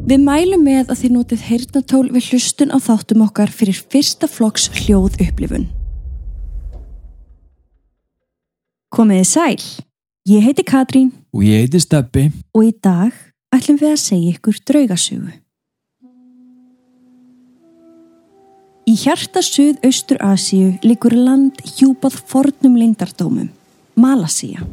Við mælum með að þið notið heyrnatól við hlustun á þáttum okkar fyrir fyrsta flokks hljóð upplifun. Komiði sæl, ég heiti Katrín Og ég heiti Steppi. og í dag ætlum við að segja ykkur draugasögu. Í hjarta Suð-Austur Asíu likur land hjúpað fornum leyndardómum, Malasía.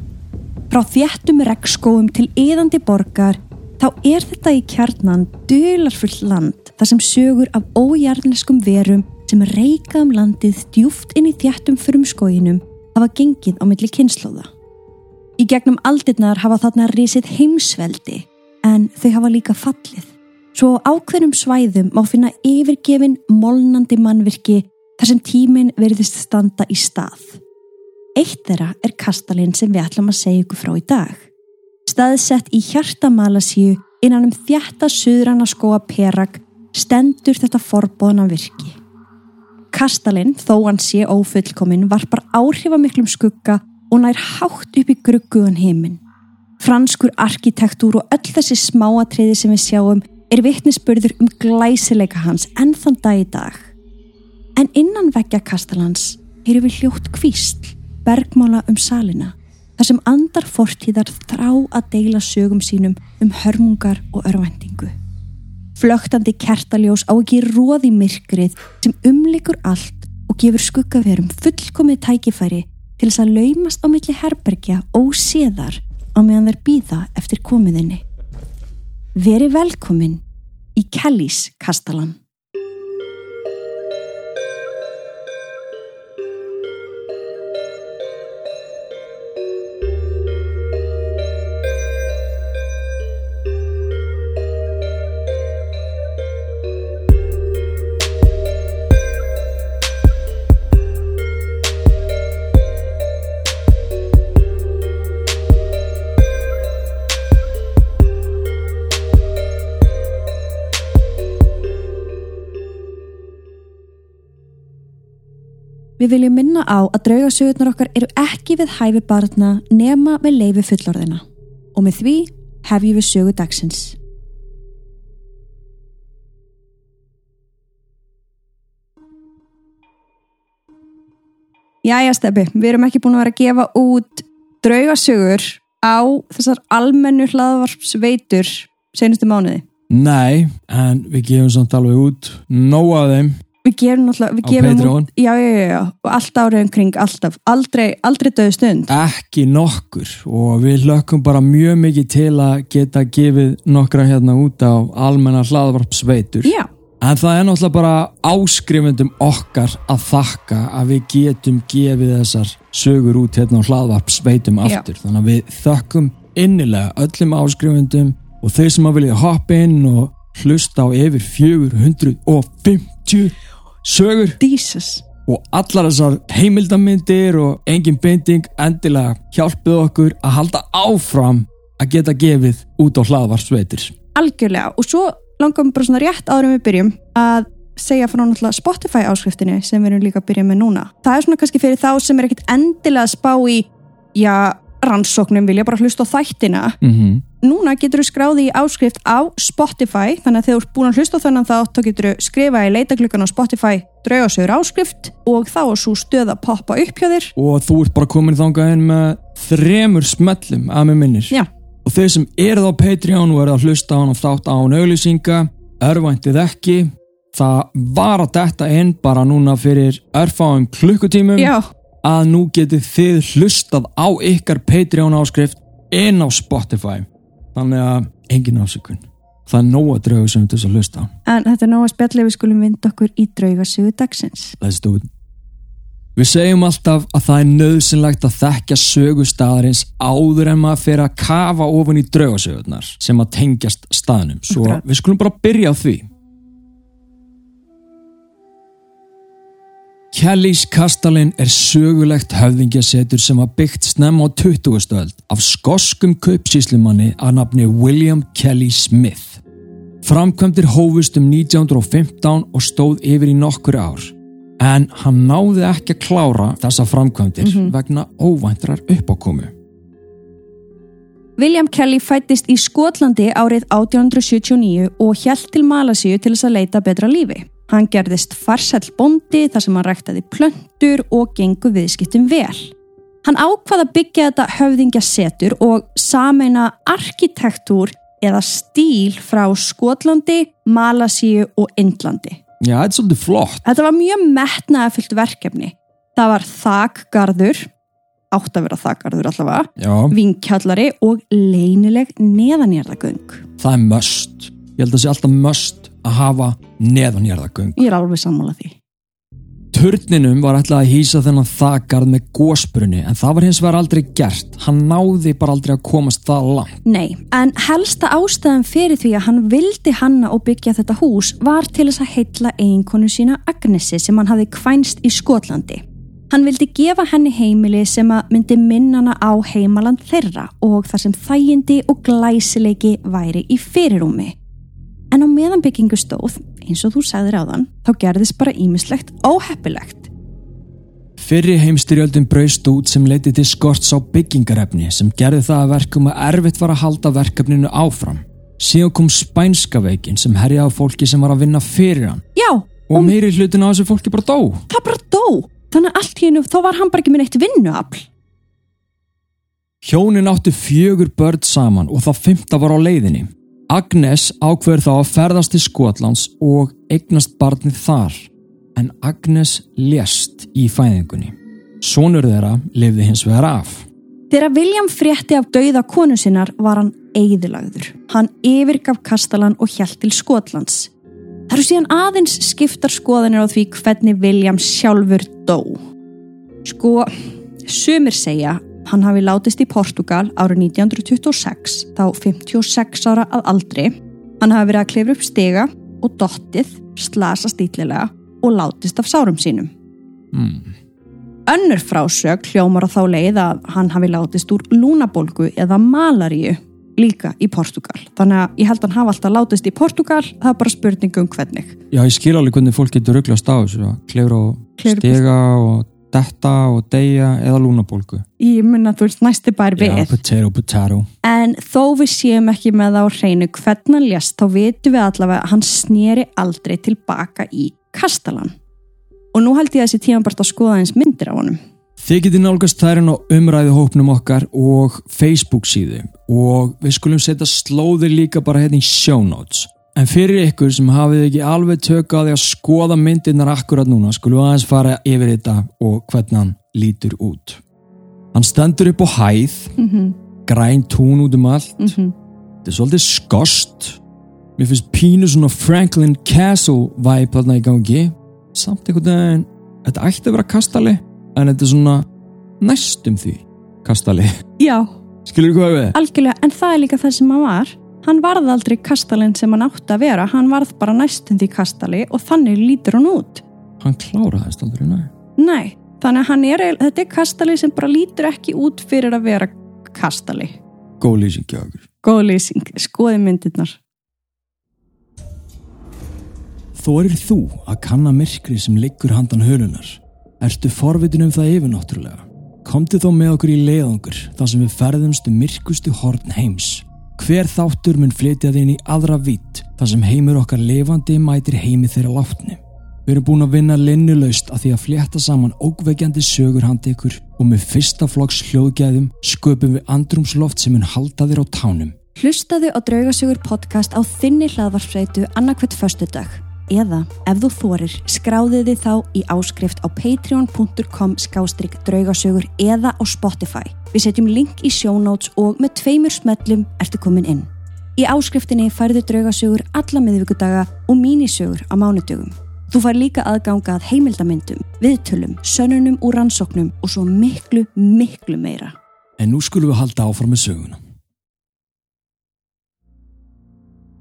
Frá þéttum regnskóum til yðandi borgar þá er þetta í kjarnan dularfullt land þar sem sögur af ójarneskum verum sem reyka um landið djúft inn í þéttum frumskóginum hafa gengið á milli kynnslóða. Í gegnum aldirnar hafa þarna risið heimsveldi en þau hafa líka fallið. Svo ákveðnum svæðum má finna yfirgefin molnandi mannvirki þar sem tíminn veriðist standa í stað. Eitt þeirra er kastalinn sem við ætlum að segja ykkur frá í dag. Staðsett í hjarta Malasíu innan um þjætta suðrana skóa Perak stendur þetta forbóðna virki. Kastalinn, þó hann sé ófullkominn, varpar áhrifamiklum skugga og nær hátt upp í grugguðan heiminn. Franskur arkitektúr og öll þessi smáatriði sem við sjáum er vittnisspörður um glæsileika hans enn þann dag í dag. En innan veggja kastalans eru við hljótt kvísl, bergmála um salina, þar sem andar fortíðar þrá að deila sögum sínum um hörmungar og örvendingu. Flögtandi kertaljós á ekki róði myrkrið sem umlikur allt og gefur skuggaverum fullkomið tækifæri til þess að laumast á milli herbergja og séðar á meðan þeir býða eftir komiðinni. Veri velkomin í Kellys Kastalan. Við viljum minna á að draugasögurnar okkar eru ekki við hæfi barna nema með leifi fullorðina og með því hefjum við sögu dagsins. Jæja Steppi, við erum ekki búin að vera að gefa út draugasögur á þessar almennu hlaðvarpsveitur senustu mánuði. Nei, en við gefum samt alveg út nóg af þeim. Við gerum náttúrulega, við Á gefum Patreon? út, já, já, já, já, og allt árið umkring, alltaf, aldrei, aldrei döðu stund. Ekki nokkur og við hlökkum bara mjög mikið til að geta gefið nokkra hérna út á almenna hlaðvarpsveitur. Já, En það er náttúrulega bara áskrifendum okkar að þakka að við getum gefið þessar sögur út hérna á hlaðvarpsveitum Já. aftur. Þannig að við þökkum innilega öllum áskrifendum og þeir sem að vilja hoppa inn og hlusta á yfir 450 sögur Jesus. og allar þessar heimildamindir og engin binding endilega hjálpið okkur að halda áfram að geta gefið út á hlaðvarsveitir. Algjörlega, og svo langar við bara svona rétt áður við byrjum að segja frá náttúrulega Spotify áskriftinni sem við erum líka að byrja með núna. Það er svona kannski fyrir þá sem er ekkit endilega að spá í, já, rannsóknum vilja bara hlusta á þættina. Mm -hmm. Núna getur þú skráði í áskrift á Spotify, þannig að þegar þú ert búin að hlusta á þennan þátt, þá getur þú skrifa í leitaklukkan á Spotify draugasögur áskrift og þá er svo stöð að poppa upp hjá þér. og þú ert bara komin þangað inn með þremur smellum að með minnir Já. og þeir sem eruð á Patreon og eruð að hlusta á hann og þátt án auglýsinga örvæntið ekki það var að detta inn bara núna fyrir örfáum klukkutímum Já, að nú getið þið hlustað á ykkar Patreon áskrift inn á Spotify þannig að engin ásökun það er nóg að draugu sem við þess að hlusta en þetta er nóg að spjalla við skulum vinda okkur í draugasögu dagsins. Let's do it Við segjum alltaf að það er nöðsynlegt að þekkja sögustadarins áður en maður fyrir að kafa ofan í draugasögurnar sem að tengjast staðnum. Svo við skulum bara byrja á því. Kellys kastalinn er sögulegt höfðingjasetur sem var byggt snemma á 20. öld af skoskum kaupsíslumanni að nafni William Kelly Smith. Framkvæmdir hófust um 1915 og stóð yfir í nokkur ár. En hann náði ekki að klára þessa framkvæmdir vegna óvæntrar uppákomu. William Kelly fættist í Skotlandi árið 1879 og hjælt til Malasíu til þess að leita betra lífi. Hann gerðist farsæll bondi þar sem hann ræktaði plöntur og gengu viðskiptum vel. Hann ákvaða byggja þetta höfðingjasetur og sameina arkitektúr eða stíl frá Skotlandi, Malasíu og Indlandi. Já, þetta er svolítið flott. Þetta var mjög metnaðafyllt verkefni. Það var þakgarður, átt að vera þakgarður allavega, vinkjallari og leynileg neðanjörðagöng. það er möst. Ég held að það sé alltaf möst að hafa neðanjarðagöng. Ég er alveg sammála því. Turninum var ætlað að hýsa þennan þakarð með gósbrunni en það var hins vegar aldrei gert. Hann náði bara aldrei að komast það langt. Nei, en helsta ástæðan fyrir því að hann vildi hanna og byggja þetta hús var til þess að heitla eiginkonu sína Agnesi sem hann hafi kvænst í Skotlandi. Hann vildi gefa henni heimili sem að myndi minnana á heimaland þeirra og þar sem þægindi og glæsileiki væri í fyrirúmi. En á meðan byggingu stóð, eins og þú sagðir á þann, þá gerðist bara ímislegt óheppilegt. Fyrri heimstyrjöldin braust út sem leiti til skorts á byggingarefni sem gerði það að verkum að erfitt var að halda verkefninu áfram. Síðan kom spænska veikin sem herjaði á fólki sem var að vinna fyrir hann Já, og meiri hlutin á þessu fólki bara dó. það bara dó. Þannig allt hennu, þá var hann bara ekki með neitt vinnuafl. Hjónin áttu fjögur börn saman og það fymta var á leiðinni. Agnes ákveður þá að ferðast til Skotlands og eignast barnið þar. En Agnes lést í fæðingunni. Sónur þeirra lifði hins vegar af. Þegar William frétti af dauða konu sinnar var hann eigðilagður. Hann yfirgaf Kastalan og hjælt til Skotlands. Það eru síðan aðeins skiptar skoðanir á því hvernig William sjálfur dó. Sko, sumir segja hann hafi látist í Portugal árið 1926, þá 56 ára að aldri. Hann hafi verið að klefra upp stiga og dottið, slasa stílilega og látist af sárum sínum. Mm. Önnur frásög hljómar á þá leið að hann hafi látist úr lúnabolgu eða malaríu líka í Portugal. Þannig að ég held að hann hafa alltaf látist í Portugal, það er bara spurning um hvernig. Já, ég skil alveg hvernig fólk getur rugglast á þessu. Klefur og Klifra upp- stega og detta og deyja eða lúnabólgu. Ég mun að þú veist næsti bær við. Já, potato, potato. En þó við séum ekki með það á hreinu hvernig hann lést, þá vitum við allavega að hann sneri aldrei tilbaka í Kastalan. Og nú held ég að þessi tíma bara að skoða eins myndir á honum. Þið getið nálgast þærinn á umræðu hópnum okkar og Facebook síðu og við skulum setja slóðir líka bara hérna í show notes. En fyrir ykkur sem hafið ekki alveg tök á því að skoða myndirnar akkurat núna skulum aðeins fara yfir þetta og hvernig hann lítur út. Hann stendur upp á hæð, Mm -hmm. græn tún út um allt, þetta er svolítið skost. Mér finnst pínu svona Franklin Castle vibe þarna í gangi. Samt einhvern veginn, þetta ætti að vera kastali en þetta er svona næstum því kastali. Já, Skilur þú hvað við? algjörlega, en það er líka það sem hann var. Hann varð aldrei kastalinn sem hann átti að vera, hann varð bara næstum því kastali og þannig lítur hann út. Hann kláraðist aldrei, næ. Nei, þannig að hann er, þetta er kastali sem bara lítur ekki út fyrir að vera kastali. Góð lýsing okkur. Góð lýsing, skoði myndirnar. Þorir þú að kanna myrkri sem liggur handan hölunar? Ertu forvitin um það yfirnáttúrulega? Komdu þó með okkur í leiðangur þar sem við ferðumst um myrkustu horn heims. Hver þáttur mun flytja þín í aðra vitt þar sem heimur okkar lifandi mætir heimi þeirra látni. Við erum búin að vinna linnulaust að því að flétta saman ógveikjandi sögur handi ykkur og með fyrsta flokks hljóðgæðum sköpum við andrumsloft sem mun halda þér á tánum. Hlustaðu á Draugasögur podcast á þinni hlaðvarsfreitu annarkvæmt föstudag eða ef þú þorir skráðu þið þá í áskrift á patreon.com skástrygg draugasögur eða á Spotify. Við setjum link í notes og með tveimur smellum ertu komin inn. Í áskriftinni færðu draugasögur alla miðvíkudaga og mínisögur á mánudögum. Þú fær líka aðganga að heimildamindum, viðtölum, sönnunum og rannsóknum og svo miklu, miklu meira. En nú skulum við halda áfram með söguna.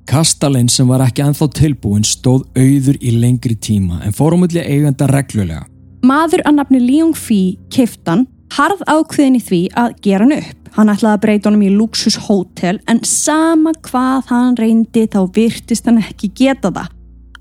Kastalinn sem var ekki enþá tilbúin stóð auður í lengri tíma en fór á milli eigenda reglulega. Maður að nafni Leon Fee keftan harð ákveðin í því að gera hann upp. Hann ætlaði að breyta honum í luxushótel en sama hvað hann reyndi þá virtist hann ekki geta það.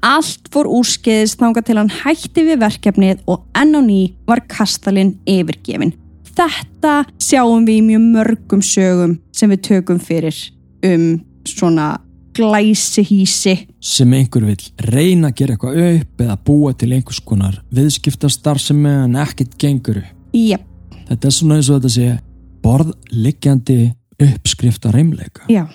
Allt fór úrskeiðist þanga til hann hætti við verkefnið og enn á ný var kastalinn yfirgefin. þetta sjáum við í mjög mörgum sögum sem við tökum fyrir um svona glæsihísi. sem einhver vil reyna að gera eitthvað upp eða búa til einhvers konar viðskiptastarfsemi en ekkert gengur upp. Jep, Þetta er svona eins og þetta sé borðliggjandi uppskrifta reymleika. já.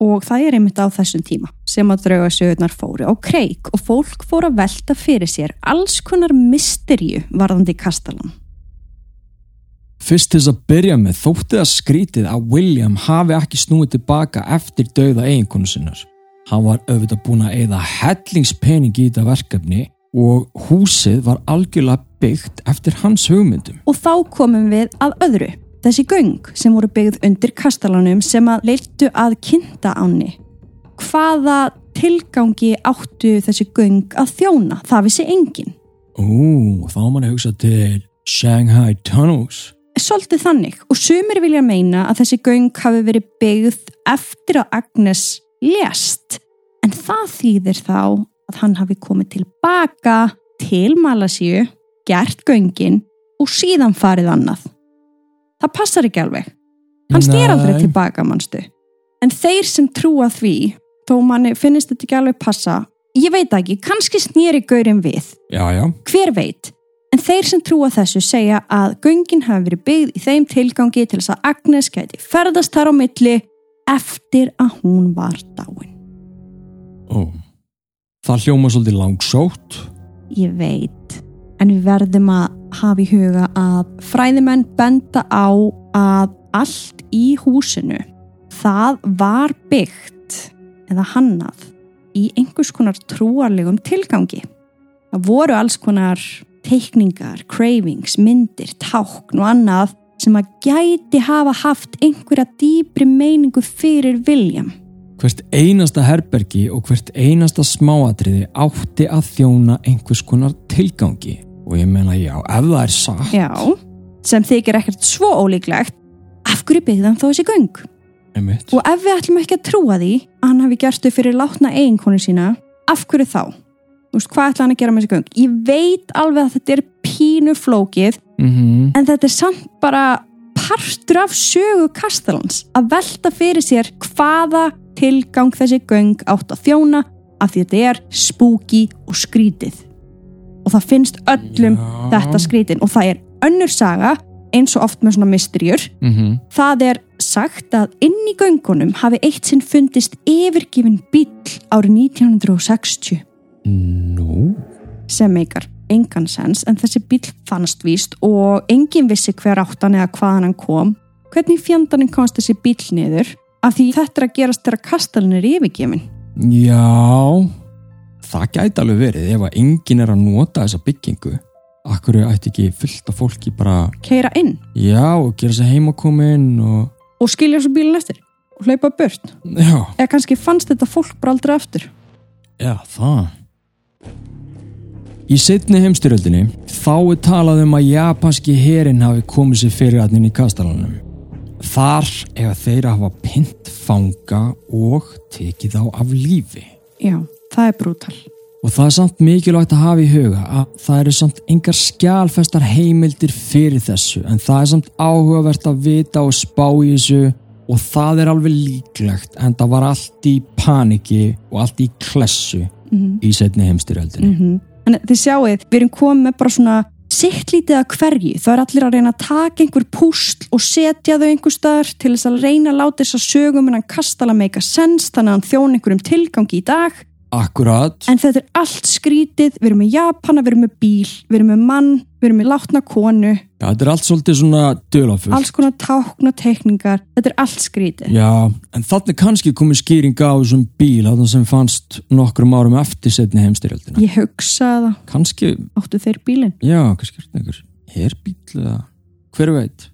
Og það er einmitt á þessum tíma sem að draugasögurnar fóru á kreik og fólk fóru að velta fyrir sér alls konar misterju varðandi kastalan. Fyrst til þess að byrja með þótti það skrítið að William hafi ekki snúið tilbaka eftir dauða eiginkonu sinnar. Hann var auðvitað búin að eigða hellingspening í þetta verkefni og húsið var algjörlega byggt eftir hans hugmyndum. Og þá komum við að öðru. Þessi göng sem voru byggð undir kastalanum sem að leiltu að kynnta áni. Hvaða tilgangi áttu þessi göng að þjóna? Það vissi enginn. Ú, þá mann að hugsa til Shanghai Tunnels. Svolítið þannig og sumir vilja meina að þessi göng hafi verið byggð eftir að Agnes lést. En það þýðir þá að hann hafi komið tilbaka til Malasíu, gert göngin og síðan farið annað. Það passar ekki alveg. Hann snýr aldrei tilbaka, mannstu. En þeir sem trúa því, þó manni finnist þetta ekki alveg passa, ég veit ekki, kannski snýri gaurin við. Já, já. Hver veit? En þeir sem trúa þessu segja að göngin hafi verið byggð í þeim tilgangi til þess að Agnes gæti ferðast þar á milli eftir að hún var dáin. Ó. Það hljóma svolítið langsótt. Ég veit, en við verðum að hafa í huga að fræðimenn benda á að allt í húsinu það var byggt eða hannað í einhvers konar trúarlegum tilgangi. Það voru alls konar teikningar, cravings, myndir, tákn og annað sem að gæti hafa haft einhverja dýbri meiningu fyrir William. Hvert einasta herbergi og hvert einasta smáatriði átti að þjóna einhvers konar tilgangi. Og ég meina já, ef það er satt. Já, sem þykir ekkert svo ólíklegt, af hverju byggði hann þá þessi göng? Einmitt. Og ef við ætlum ekki að trúa því að hann hafi gerst þau fyrir látna eiginkonu sína, af hverju þá? Veist, hvað ætla hann að gera með þessi göng? Ég veit alveg að þetta er pínu flókið, Mm en þetta er samt bara partur af sögu Kastalans að velta fyrir sér hvaða tilgang þessi göng átt að þjóna af því þetta er spooky og skrítið. Og það finnst öllum Já. þetta skrítin og það er önnur saga eins og oft með svona mysteríur -hmm. Það er sagt að inn í göngunum hafi eitt sinn fundist yfirgifin bíll árið 1960 Nú? sem meikar engan sens en þessi bíll fannst víst og enginn vissi hver áttan eða hvaðan hann kom. Hvernig fjandarinn komst þessi bíll niður? Af því þetta er að gerast þegar kastalinn er yfirgifin. Já, það gæti alveg verið ef að enginn er að nota þessa byggingu. Akkur ætti ekki fullt af fólki bara, Keira inn já, og gera sér heimakomin og, og skilja svo bílinn eftir og hlaupa burt. já, Eða kannski fannst þetta fólk bara aldrei aftur. já, það. Í setni heimstyröldinni er talað um að japanski herin hafi komið sér fyrir hann inn í kastalanum. Þar ef þeir hafa pint fanga og tekið þá af lífi. Já, það er brútal. Og það er samt mikilvægt að hafa í huga að það eru samt engar skjálfestar heimildir fyrir þessu en það er samt áhugavert að vita og spá í þessu og það er alveg líklegt en það var allt í paniki og allt í klessu í setni heimstyrjöldinni. -hmm. Þannig að þið sjáuð, við erum komið með bara svona sitt lítið að hverju. Það er allir að reyna að taka einhver púsl og setja þau einhver staðar til þess að reyna að láta þess að sögum en hann kastala meika sens þannig að hann þjón einhverjum tilgangi í dag. Akkurat, En þetta er allt skrítið, við erum með Japana, við erum með bíl, við erum með mann, við erum með látna konu, já, þetta er allt svolítið svona dölafullt. alls konar tákn og teikningar, þetta er allt skrítið. Já, en þannig kannski komið skýringa á þessum bíl þarna sem fannst nokkrum árum eftir setni heimstyrjöldina. Ég hugsa það, Kannski, áttu þeir bílinn? já, kannski er þetta einhver herbíl eða hver veit.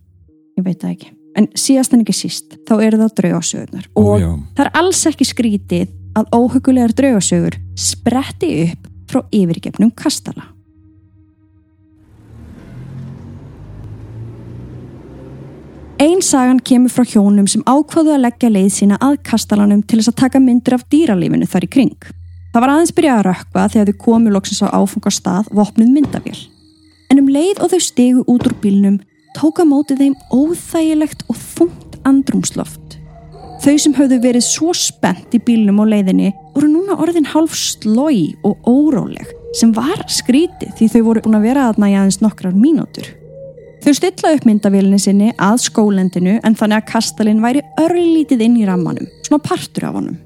Ég veit það ekki. En síðast en ekki síst, þá eru það draugasögurnar. Og já. það er alls ekki skrítið að óhugulegar draugasögur spretti upp frá yfirgefnum kastala. Ein sagan kemur frá hjónum sem ákvaðu að leggja leið sína að kastalanum til þess að taka myndir af dýralífinu þar í kring. Það var aðeins byrjað að rökkva þegar þau komu loksins á áfungastað vopnuð myndavél. En um leið og þau stegu út úr bílnum tóka mótið þeim óþægilegt og þungt andrumsloft. Þau sem höfðu verið svo spennt í bílnum og leiðinni voru núna orðin hálf slói og óróleg sem var skrítið því þau voru búin að vera aðna í aðeins nokkrar mínútur. Þau stilla upp myndavílinni sinni að skólendinu en þannig að kastalinn væri örlítið inn í rammanum, svona partur af honum.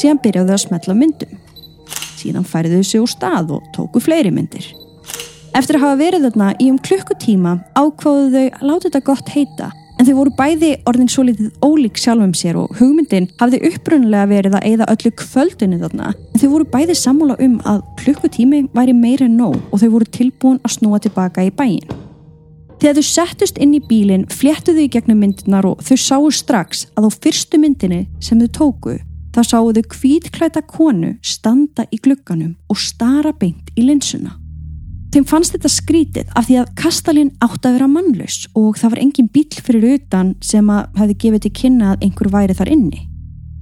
Síðan byrjaðu þau að smetla myndum. Síðan færiðu þau sig úr stað og tóku fleiri myndir. Eftir að hafa verið þarna í um klukkutíma ákváðu þau að láta þetta gott heita en þau voru bæði orðin svo litið ólík sjálfum sér og hugmyndin hafði upprunnulega verið að eigða öllu kvöldinu þarna en þau voru bæði sammála um að klukkutími væri meira en nóg og þau voru tilbúin að snúa tilbaka í bæin. Þegar þau settust inn í bílinn fléttuðu í gegnum myndinar og þau sáu strax að á fyrstu myndinni sem þau tóku þá sáu þau kvítklæta konu standa í glugganum og stara beint í linsuna. Þeim fannst þetta skrítið af því að kastalinn átti að vera mannlaus og það var engin bíl fyrir utan sem að hefði gefið til kynna að einhver væri þar inni.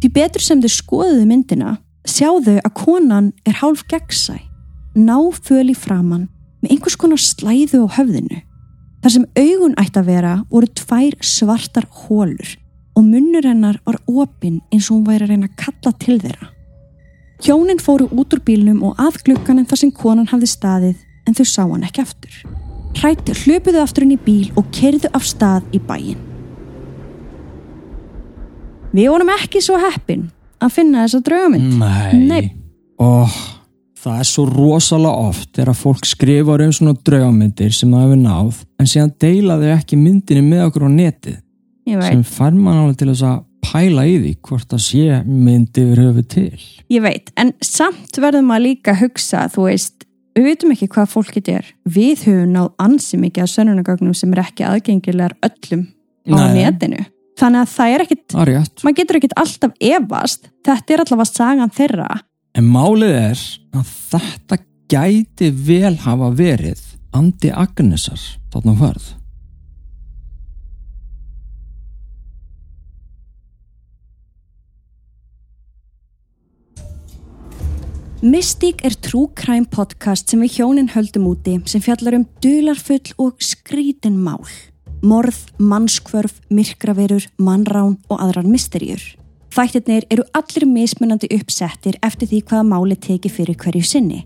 Því betur sem þau skoðuðu myndina sjáðu að konan er hálf gegnsæ, náföli framann með einhvers konar slæðu á höfðinu. Þar sem augun ætti að vera voru tvær svartar hólur og munnur hennar var opinn eins og hún væri að reyna að kalla til þeirra. Hjónin fóru út úr bílnum og að glukkanum þar sem konan hafði staðið en þau sá hann ekki aftur. Hrættu hlöpuðu aftur inn í bíl og kerðu af stað í bæin. Við vorum ekki svo heppin að finna þessa draugmynd. Nei. Nei. Óh, það er svo rosalega oft þegar fólk skrifar um svona draugamyndir sem það hefur náð en síðan deila þau ekki myndinni með okkur á netið sem fær mann alveg til þess að pæla í því hvort það sé myndi við höfu til. ég veit, en samt verðum að líka hugsa, þú veist, við veitum ekki hvað fólkið er. Við höfum náð ansi mikið af sönnunagögnum sem er ekki aðgengilegar öllum á Nei. netinu. Þannig að það er ekkit, maður getur ekkit alltaf efast, þetta er allavega sagan þeirra. En málið er að þetta gæti vel hafa verið Andi Agnesar þarna á ferð. Mystík er crime podcast sem við hjónin höldum úti sem fjallar um dularfull og skrítin mál. Morð, mannskvörf, myrkraverur, mannrán og aðrar misterjur. Þættirnir eru allir mismunandi uppsettir eftir því hvaða máli teki fyrir hverju sinni.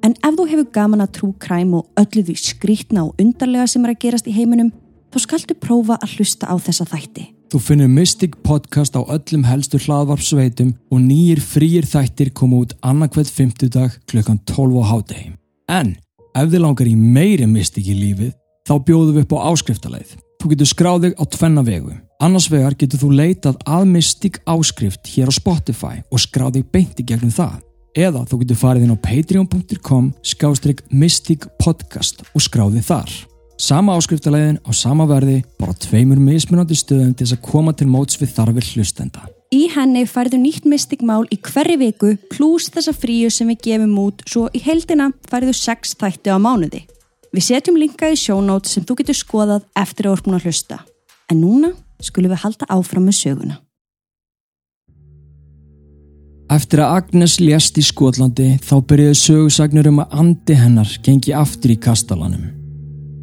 En ef þú hefur gaman að true crime og öllu því skrítna og undarlega sem er að gerast í heiminum, þá skaldu prófa að hlusta á þessa þætti. Þú finnur Mystic podcast á öllum helstu hlaðvarpsveitum og nýjir frýjir þættir koma út annarkvæð 50 dag klukkan 12 á hádegi. En ef þið langar í meiri Mystic í lífið, þá bjóðum við upp á áskriftarleið. Þú getur skráðið á tvenna vegu. Annars vegar getur þú leitað að Mystic áskrift hér á Spotify og skráðið beint í gegnum það. Eða þú getur farið inn á patreon.com skástrygg Mystic podcast og skráðið þar. Sama áskriftalegin á sama verði, bara tveimur mismunandi stöðum til þess að koma til móts við þarfir hlustenda. Í henni færðu nýtt mystikmál í hverri viku pluss þessa fríu sem við gefum út svo í heldina færðu sex þætti á mánuði. Við setjum linka í sjónót sem þú getur skoðað eftir að orkun að hlusta. En núna skulum við halda áfram með söguna. Eftir að Agnes lést í Skotlandi þá byrjuðu sögursagnir um að andi hennar gengi aftur í kastalanum.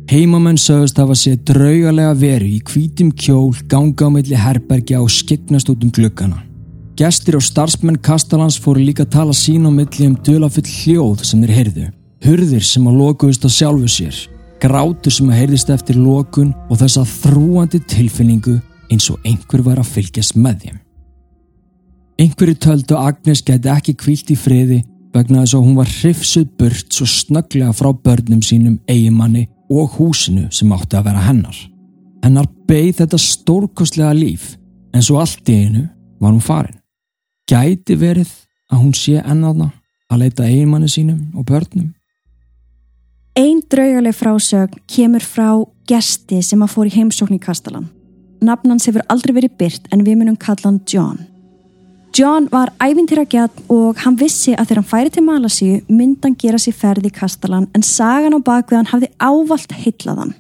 Heimamenn sögust hafa séð draugalega veru í hvítum kjól, ganga á milli herbergja og skiknast út um glukkana. Gestir og starfsmenn Kastalans fóru líka að tala sín á milli um dulafull hljóð sem þeir heyrðu. Hurðir sem að lokuðust á sjálfu sér, grátur sem að heyrðist eftir lokun og þessa þrúandi tilfinningu eins og einhver var að fylgjast með þeim. Einhverju töldu Agnes geti ekki kvílt í friði vegna þess að hún var hrifsuð burt svo snögglega frá börnum sínum, eigimanni og húsinu sem átti að vera hennar. Hennar beigð þetta stórkostlega líf en svo allt í einu var hún farin. Gæti verið að hún sé ennáðna að leita eigimanni sínum og börnum. Einn draugaleg frásögn kemur frá gesti sem að fór í heimsókn í Kastalan. Nafnans hefur aldrei verið byrt en við munum kalla hann John. John var ævintýragjart og hann vissi að þegar hann færi til Malasíu myndi hann gera sér ferð í Kastalan en sagan á bakveðan hafði ávalt heitlað hann.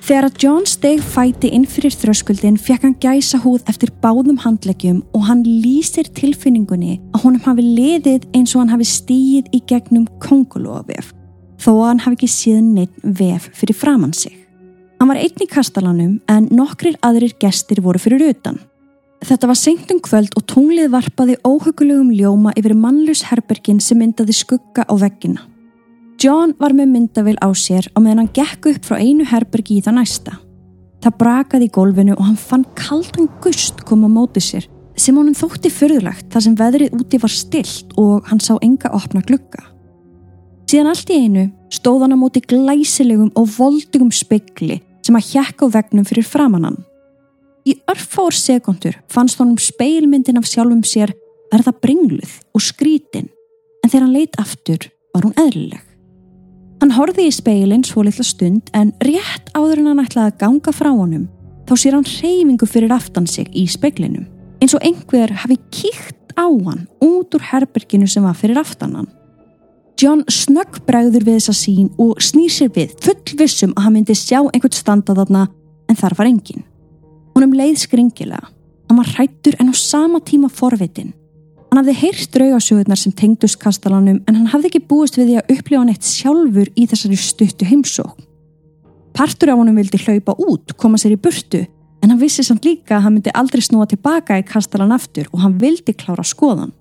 Þegar að John steg fæti inn fyrir þröskuldin fekk hann gæsa húð eftir báðum handleggjum og hann lýsir tilfinningunni að honum hafi liðið eins og hann hafi stíið í gegnum kongulóavef þó að hann hafi ekki síðan neitt vef fyrir framann sig. Hann var einn í kastalanum en nokkrir aðrir gestir voru fyrir utan. Þetta var senkt um kvöld og tunglið varpaði óhugulegum ljóma yfir mannlus herbergin sem myndaði skugga á veggina. John var með myndavil á sér og meðan hann gekk upp frá einu herbergi í það næsta. Það brakaði í gólfinu og hann fann kaldan gust koma á móti sér sem honum þótti fyrðulegt þar sem veðrið úti var stilt og hann sá enga opna glugga. Síðan allt í einu stóð hann á móti glæsilegum og voldugum spekli sem að hjekka á vegnum fyrir framannan. Í örfár sekundur fannst honum speilmyndin af sjálfum sér verða bringluð og skrítin en þegar hann leitt aftur var hún eðlileg. Hann horfi í speilin svo litla stund en rétt áður en hann ætlaði að ganga frá honum þá sér hann reyfingu fyrir aftan sig í speiklinum eins og einhver hafi kíkt á hann út úr herberginu sem var fyrir aftan hann. John snögg bregður við þessa sín og snýr sér við fullvissum að hann myndi sjá einhvert standa þarna en þar var engin. Honum leið skringilega. Hann var hrættur en á sama tíma forvitin. Hann hafði heyrt draugasögurnar sem tengdust kastalanum en hann hafði ekki búist við því að upplifa hann eitt sjálfur í þessari stuttu heimsók. Partur af honum vildi hlaupa út, koma sér í burtu en hann vissi samt líka að hann myndi aldrei snúa tilbaka í kastalan aftur og hann vildi klára skoðan.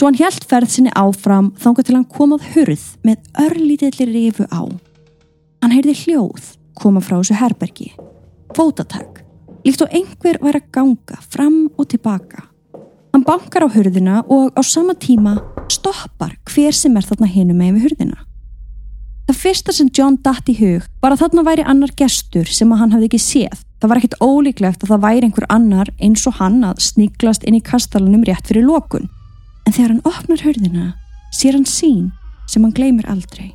Svo hann hjælt ferð sinni áfram þángu til hann komað hurð með örlítillir rifu á. Hann heyrði hljóð koma frá þessu herbergi. Fótatak, líkt og einhver væri að ganga fram og tilbaka. Hann bankar á hurðina og á sama tíma stoppar hver sem er þarna hinum með við hurðina. Það fyrsta sem John datt í hug var að þarna væri annar gestur sem að hann hafði ekki séð. Það var ekkit ólíklegt að það væri einhver annar eins og hann að sníklast inn í kastalanum rétt fyrir lókun. En þegar hann opnar hörðina sér hann sín sem hann gleymir aldrei.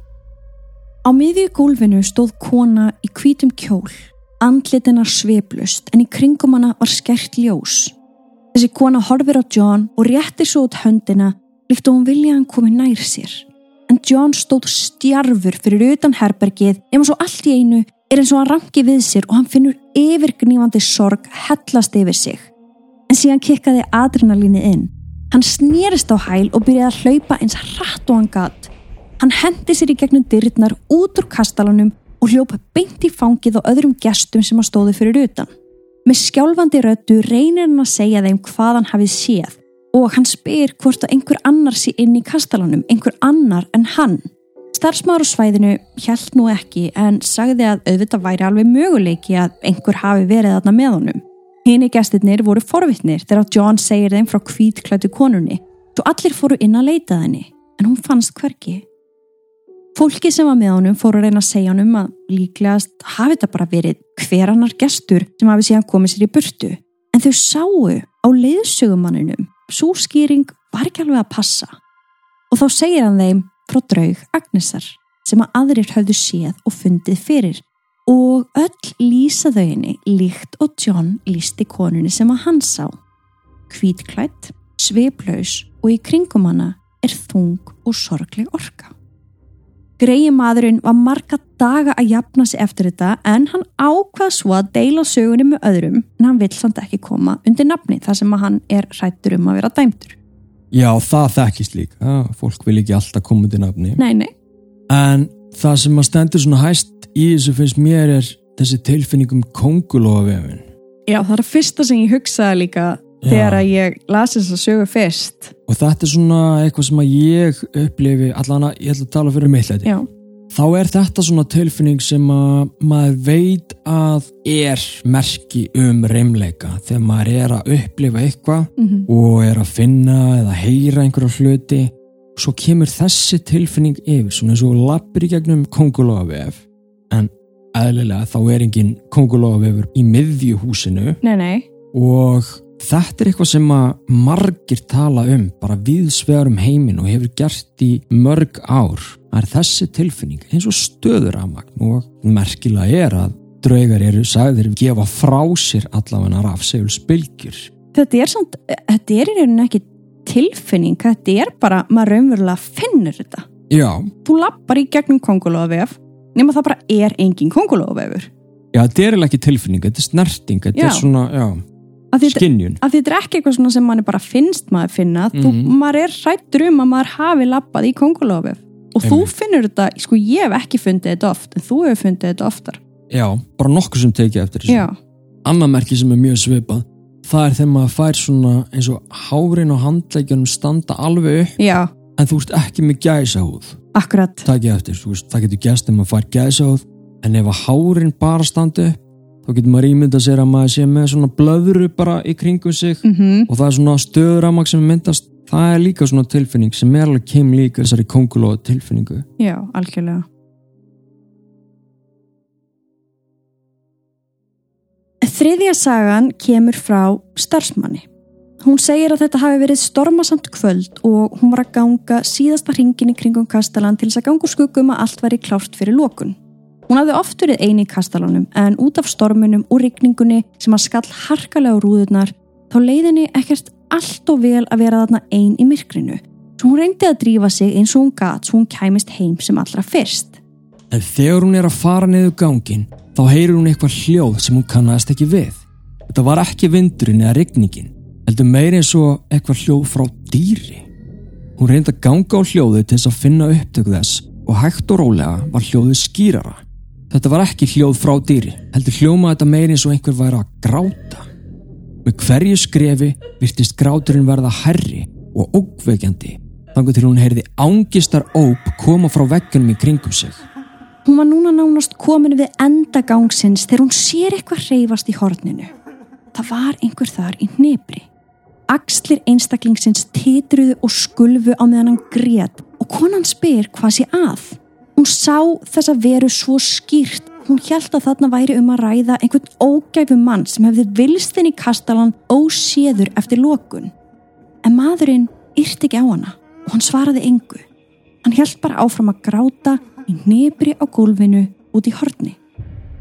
Á miðju gólfinu stóð kona í hvítum kjól, andlitina sveplust en í kringum hana var skert ljós. Þessi kona horfir á John og réttir svo út höndina líkt og hún vilja hann komi nær sér. En John stóð stjarfur fyrir utan herbergið nema svo allt í einu er eins og hann rangi við sér og hann finnur yfirgnífandi sorg hellast yfir sig. En síðan kikkaði adrenalíni inn. Hann snýrist á hæl og byrjaði að hlaupa eins hratt og hann gatt. Hann hendi sér í gegnum dyrrnar út úr kastalanum og hljópa beint í fangið og öðrum gestum sem hann stóði fyrir utan. Með skjálfandi röttu reynir hann að segja þeim hvað hann hafið séð og hann spyr hvort að einhver annar sé inn í kastalanum, einhver annar en hann. Starfsmaður á svæðinu hjælt nú ekki en sagði að auðvitað væri alveg möguleiki að einhver hafi verið þarna með honum. Hini gestirnir voru forvittnir þegar John segir þeim frá kvítklætu konunni. Svo allir fóru inn að leita þenni en hún fannst hverki. Fólki sem var með honum fóru að reyna að segja honum að líklegast hafi þetta bara verið hver annar gestur sem hafi síðan komið sér í burtu. En þau sáu á leiðsögumanninum svo skýring var ekki alveg að passa. Og þá segir hann þeim frá draug Agnesar sem að aðrir höfðu séð og fundið fyrir og öll lýsa þau henni líkt og John lísti konunni sem að hann sá. Kvítklætt, sveiplaus og í kringum hana er þung og sorgleg orka. Greiði maðurinn var marga daga að jafna sig eftir þetta en hann ákvað svo að deila sögunni með öðrum en hann vill samt ekki koma undir nafni þar sem að hann er hrættur um að vera dæmtur. Já, það þekkist líka. Fólk vil ekki alltaf koma undir nafni. Nei, nei. En það sem að stendur svona hæst í þessu finnst mér er þessi tilfinningum kongulófavefin. Já, það er að fyrsta sem ég hugsaði líka Já. þegar að ég lasi þess að sögu fyrst. Og þetta er svona eitthvað sem að ég upplifi, allan að ég ætla að tala fyrir mig. Já. Þá er þetta svona tilfinning sem að maður veit að er merki um reymleika þegar maður er að upplifa eitthvað mm -hmm. og er að finna eða heyra einhverja hluti svo kemur þessi tilfinning yfir svona eins og lappir í gegnum kongulóavef en eðlilega þá er engin kongulóavefur í miðjuhúsinu. Nei, nei. og þetta er eitthvað sem að margir tala um bara viðsvegarum heimin og hefur gert í mörg ár. Það er þessi tilfinning eins og stöður afmagn og merkilega er að draugar eru sagðir gefa frá sér allavega rafsegulsbylgjur Þetta er samt, þetta er í rauninu ekki tilfinning, þetta er bara maður raunverulega finnur þetta. Já. þú lappar í gegnum kongulóðavef nema það bara er engin kongulóðavefur Já, þetta er ekki tilfinning, þetta er snerting þetta já. er svona, já, skinnjun að þetta er ekki eitthvað sem manni bara finnst maður finna, þú, mhm. maður er rættur um að maður hafi lappað í kongulóðavef og þú finnur þetta, sko ég hef ekki fundið þetta oft en þú hefur fundið þetta oftar. Já, bara nokkuð sem tekið eftir þessu. Já, Annað merki sem er mjög svipað, það er þegar maður fær svona eins og hárin og handleikjunum standa alveg upp já, en þú ert ekki með gæsahúð. akkurat. Takið eftir, þú veist, það getur gæst ef maður fær gæsahúð en ef að hárin bara standa upp þá getur maður ímyndað sér að maður sé með svona blöðru bara í kringum sig mm og það er svona stöðuramag sem myndast. Það er líka svona tilfinning sem er alveg kem líka þessari kongulóða tilfinningu Já, algjörlega Þriðja sagan kemur frá starfsmanni. Hún segir að þetta hafi verið stormasamt kvöld og hún var að ganga síðasta hringin í kringum kastalan til þess að ganga úr skuggum að allt væri klárt fyrir lokun. Hún hafði oft verið eini í kastalanum en út af stormunum og rigningunni sem að skall harkalega á rúðurnar þá leiðinni ekkert allt og vel að vera þarna ein í myrkrinu. Svo hún reyndi að drífa sig eins og hún gat svo hún kæmist heim sem allra fyrst. en þegar hún er að fara niður gangin þá heyrir hún eitthvað hljóð sem hún kannast ekki við. Þetta var ekki vindurinn eða rigningin heldur meiri eins og eitthvað hljóð frá dýri. Hún reyndi að ganga á hljóðu til þess að finna upptöku þess og hægt og rólega var hljóðu skýrara. Þetta var ekki hljóð frá dýri heldur hljóma þetta meiri eins og einhver væri að gráta. Með hverju skrefi virtist gráturinn verða herri og ógveikjandi þannig til hún heyrði ángistar óp koma frá veggunum í kringum sig Hún var núna nánast komin við enda gangsins þegar hún sér eitthvað hreyfast í horninu. Það var einhver þar í hnebri. Axlir einstaklingsins titruðu og skulfu á meðan hann grét og konan spyr hvað sé að. Hún sá þessa veru svo skýrt. Hún held að þarna væri um að ræða einhvern ógæfu mann sem hefði vilstinn í kastalan óséður eftir lokun. En maðurinn yrti ekki á hana og hann svaraði engu. Hann held bara áfram að gráta í nefri á gólfinu út í horni.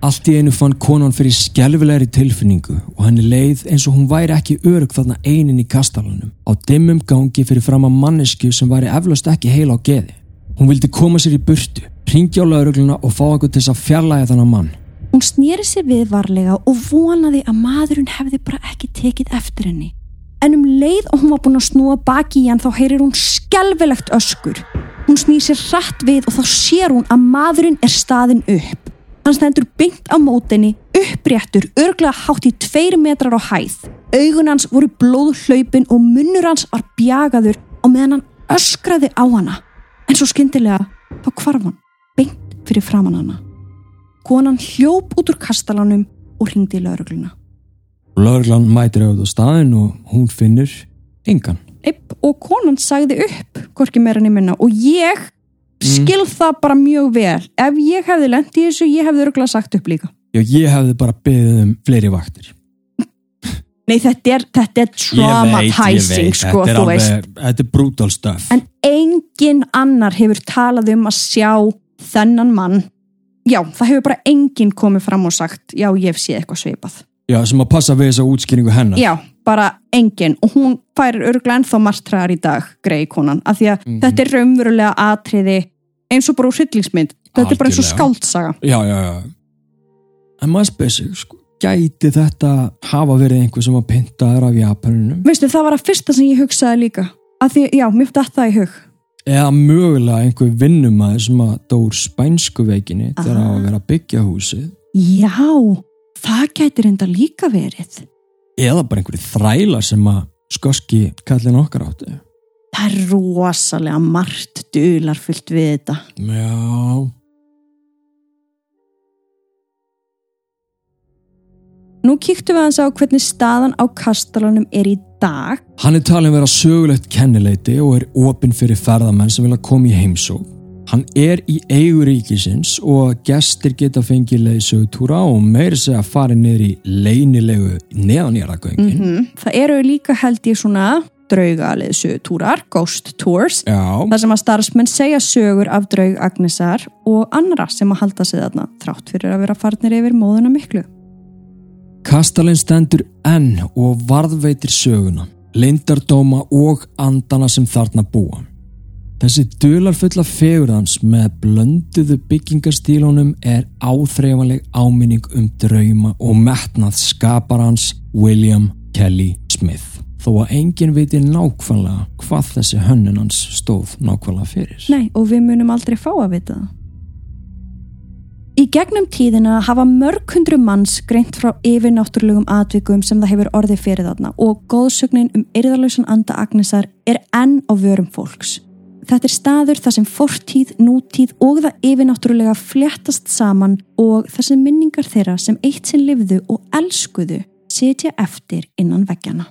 Allt í einu fann konan fyrir skelvilegri tilfinningu og henni leið eins og hún væri ekki örug þarna einin í kastalanum á dimmum gangi fyrir fram að mannesku sem væri eflaust ekki heila á geði. Hún vildi koma sér í burtu, ringja á laurugluna og fá einhvern til þess að fjarlæga þannig mann. Hún snýri sig við varlega og vonaði að maðurinn hefði bara ekki tekið eftir henni. En um leið og hún var búin að snúa baki í hann þá heyrir hún skelvilegt öskur. Hún snýr sér hratt við og þá sér hún að maðurinn er staðin upp. Hann stendur beint á mótinni, uppréttur, örglega hátt í tveir metrar á hæð. Augun hans voru blóðhlaupin og munnur hans var bjagaður og meðan hann öskraði á hana. En svo skyndilega þá kvarf hann, beint fyrir framann hana. Konan hljóp út úr kastalanum og ringdi í laurugluna. Lauruglan mætir auðvitað staðin og hún finnur engan. Epp, og konan sagði upp hvorki meira niður minna og ég skil það bara mjög vel ef ég hefði lent í þessu, ég hefði örgulega sagt upp líka Já, ég hefði bara beðið um fleiri vaktir. Nei, þetta er, þetta er traumatizing sko, þetta er, þú veist alveg, þetta er brutal stuff. en engin annar hefur talað um að sjá þennan mann já, það hefur bara enginn komið fram og sagt já, ég hef séð eitthvað svipað Já, sem að passa við þessa útskýringu hennar. já, bara enginn og hún færir örgulega ennþá martraðar í dag grei konan, af því að Mhm. þetta er raunverulega atriði eins og bara úr hryllingsmynd þetta er bara eins og skáldsaga Já, já, já. En maður sig, sko, gæti þetta hafa verið einhver sem var pyntaður af Japanunum? veistu, það var að fyrsta sem ég hugsaði líka af því, já, mér datt það í hug Eða mögulega einhver vinnumæður sem að dór spænsku veikinni þegar að vera að byggja húsið. já, það gæti reynda líka verið Eða bara einhverju þrælar sem að skoski kallin okkar áttu. það er rosalega margt dularfullt við þetta Já, nú kíktum við aðeins á hvernig staðan á kastalanum er í dag hann er talin vera sögulegt kennileiti og er opinn fyrir ferðamenn sem vilja koma í heimsók. Hann er í eigu ríkisins og gestir geta fengið leiðsögutúra og meiri segja að fara niður í leinilegu neðanjaraðgöngin. mm það eru líka held ég svona draugaliðsu túrar, ghost tours Já, þar sem að starfsmenn segja sögur af draug Agnesar og annara sem að halda sig þarna þrátt fyrir að vera farnir yfir móðuna miklu Kastalinn stendur enn og varðveitir söguna, lindardóma og andana sem þarna búa. Þessi dularfulla fegurðans með blönduðu byggingastílunum er áþreifanleg áminning um drauma og metnað skaparans William Kelly Smith. Þó að enginn viti nákvæmlega hvað þessi hönnun hans stóð nákvæmlega fyrir. Nei, og við munum aldrei fá að vita það. Í gegnum tíðina hafa mörg hundru manns greint frá yfirnáttúrulegum atvikum sem það hefur orðið fyrir þarna og góðsögnin um yrðalösan anda Agnesar er enn á vörum fólks. Þetta er staður þar sem fortíð, nútíð og það yfirnáttúrulega fléttast saman og þar sem minningar þeirra sem eitt sinn livðu og elskuðu setja eftir innan veggjana.